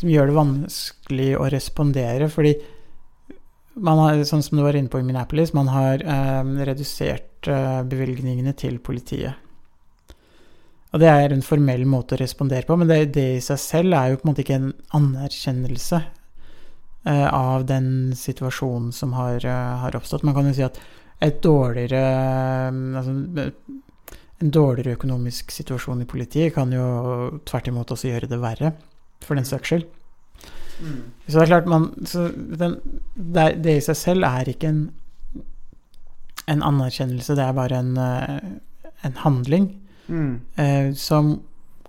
Som gjør det vanskelig å respondere, fordi man har, sånn som du var inne på i Minneapolis, man har eh, redusert eh, bevilgningene til politiet. Og det er en formell måte å respondere på, men det, det i seg selv er jo på en måte ikke en anerkjennelse eh, av den situasjonen som har, eh, har oppstått. Man kan jo si at et dårligere eh, altså, En dårligere økonomisk situasjon i politiet kan jo tvert imot også gjøre det verre, for den saks skyld. Så det er klart man så den, det, er- det i seg selv er ikke en, en anerkjennelse, det er bare en, eh, en handling Mm. eh, som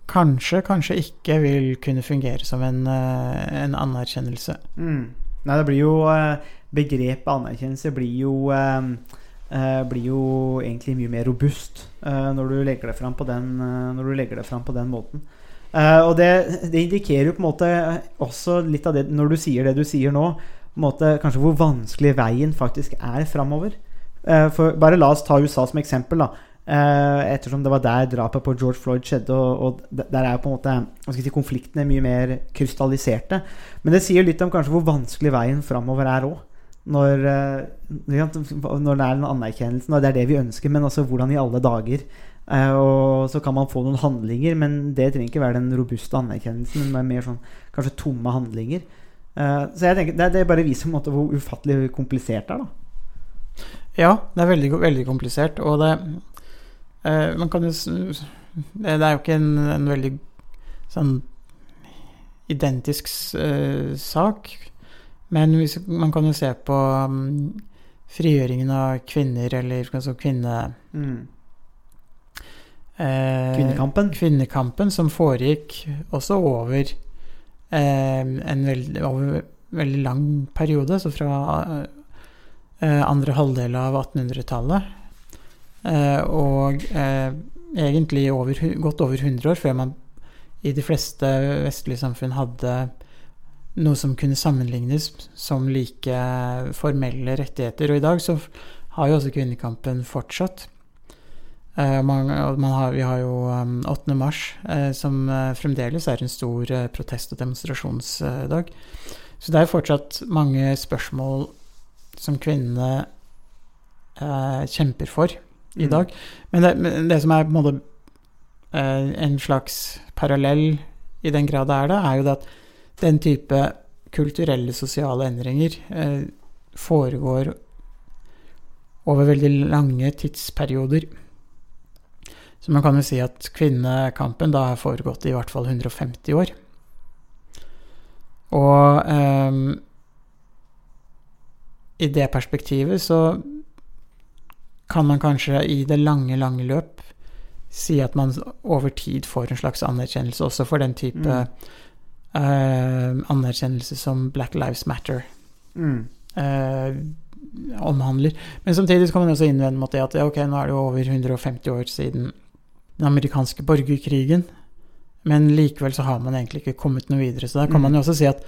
kanskje, kanskje ikke vil kunne fungere som en, eh, en anerkjennelse. Mm. Nei, det blir jo eh, Begrepet anerkjennelse blir jo eh, blir jo egentlig mye mer robust eh, når du legger det fram på den, når du legger det fram på den måten. Eh, og det, det indikerer jo på en måte også litt av det Når du sier det du sier nå, på en måte kanskje hvor vanskelig veien faktisk er framover. Uh, for bare la oss ta USA som eksempel. da Uh, ettersom det var der drapet på George Floyd skjedde, og, og der er jo på en måte si, konfliktene mye mer krystalliserte. Men det sier litt om kanskje hvor vanskelig veien framover er òg. Når, når det er den anerkjennelsen, og det er det vi ønsker, men altså hvordan i alle dager og så kan man få noen handlinger, men det trenger ikke være den robuste anerkjennelsen, men mer sånn kanskje tomme handlinger. Eh, så jeg tenker, det, det bare viser på en måte hvor ufattelig komplisert det er, da. Ja, det er veldig, veldig komplisert, og det eh, Man kan jo Det det er jo ikke en, en veldig sånn identisk eh, sak, men hvis, man kan jo se på um, frigjøringen av kvinner, eller altså kvinne... Eh, Kvinnekampen. Kvinnekampen som foregikk også over eh, en veld, over veldig lang periode, så fra eh, andre halvdel av 1800-tallet. Eh, og eh, egentlig over, godt over 100 år før man i de fleste vestlige samfunn hadde noe som kunne sammenlignes som like formelle rettigheter. Og i dag så har jo også kvinnekampen fortsatt. Eh, man, man har, vi har jo um, 8. mars, eh, som eh, fremdeles er en stor protest- og demonstrasjonsdag. Så det er fortsatt mange spørsmål som kvinnene eh, kjemper for i Mm. dag. Men det, men det som er på en måte eh, en slags parallell, i den grad det er det, er jo det at den type kulturelle, sosiale endringer eh, foregår over veldig lange tidsperioder. Så man kan jo si at kvinnekampen da har foregått i hvert fall 150 år. Og ehm, i det perspektivet så kan man kanskje i det lange, lange løp si at man over tid får en slags anerkjennelse også for den type Mm. eh, anerkjennelse som Black Lives Matter Mm. eh, omhandler. Men samtidig så kan man også innvende mot det at ja, ok, nå er det jo over 150 år siden den amerikanske borgerkrigen, men likevel så har man egentlig ikke kommet noe videre. Så da kan Mm. man jo også si at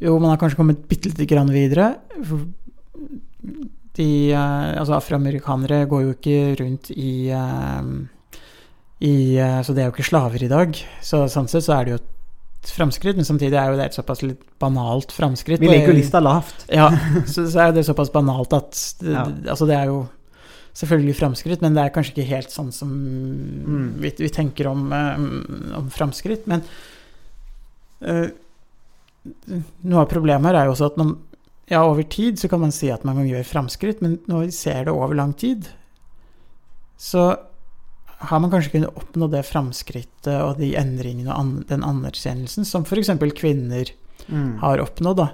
jo, man har kanskje kommet bitte lite grann videre. De, eh, altså afroamerikanere går jo ikke rundt i, eh, i eh, Så det er jo ikke slaver i dag. Så sånn sett så er det jo et framskritt, men samtidig er jo det et såpass litt banalt framskritt. Vi legger jo lista lavt. ja, så, så er det såpass banalt at det, Ja. Altså, det er jo selvfølgelig framskritt, men det er kanskje ikke helt sånn som vi, Mm. vi tenker om, eh, om framskritt. Men, eh, Noe av problemet her er jo også at man Ja, over tid så kan man si at man kan gjøre framskritt, men når vi ser det over lang tid, så har man kanskje kunnet oppnå det framskrittet og de endringene og an den anerkjennelsen som f.eks. kvinner Mm. har oppnådd, da.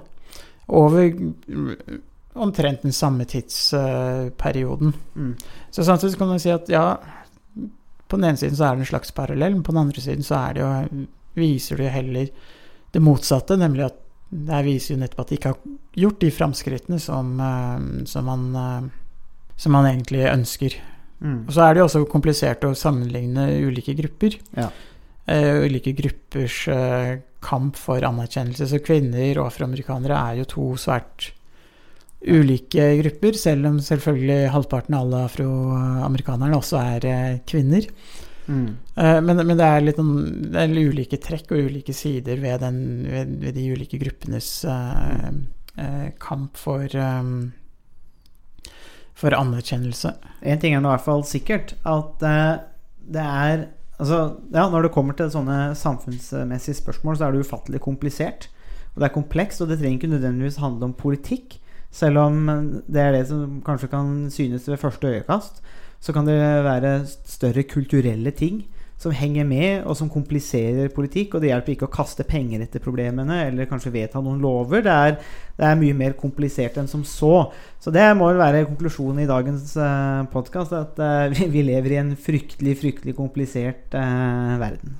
Over omtrent den samme tidsperioden. Mm. Så samtidig kan man si at ja, på den ene siden så er det en slags parallell, men på den andre siden så er det jo, viser det jo heller det motsatte, nemlig at det her viser jo nettopp at de ikke har gjort de framskrittene som, eh, som, man, eh, som man egentlig ønsker. Mm. Og så er det jo også komplisert å sammenligne ulike grupper. Ja. Uh, ulike gruppers uh, kamp for anerkjennelse. Så kvinner og afroamerikanere er jo to svært ulike grupper, selv om selvfølgelig halvparten av alle afroamerikanerne også er eh, kvinner. Mm. Eh, men, men det er litt noen, det er ulike trekk og ulike sider ved, den, ved, ved de ulike gruppenes uh, uh, kamp for um, for anerkjennelse. En ting er nå i hvert fall sikkert, at uh, det er Altså, ja, når det kommer til sånne samfunnsmessige spørsmål, så er det ufattelig komplisert. Og det er komplekst, og det trenger ikke nødvendigvis handle om politikk. Selv om det er det som kanskje kan synes ved første øyekast, så kan det være større kulturelle ting som henger med, og som kompliserer politikk. Og det hjelper ikke å kaste penger etter problemene eller kanskje vedta noen lover. Det er, det er mye mer komplisert enn som så. Så det må vel være konklusjonen i dagens uh, podkast, at eh, vi, lever i en fryktelig, fryktelig komplisert eh, verden.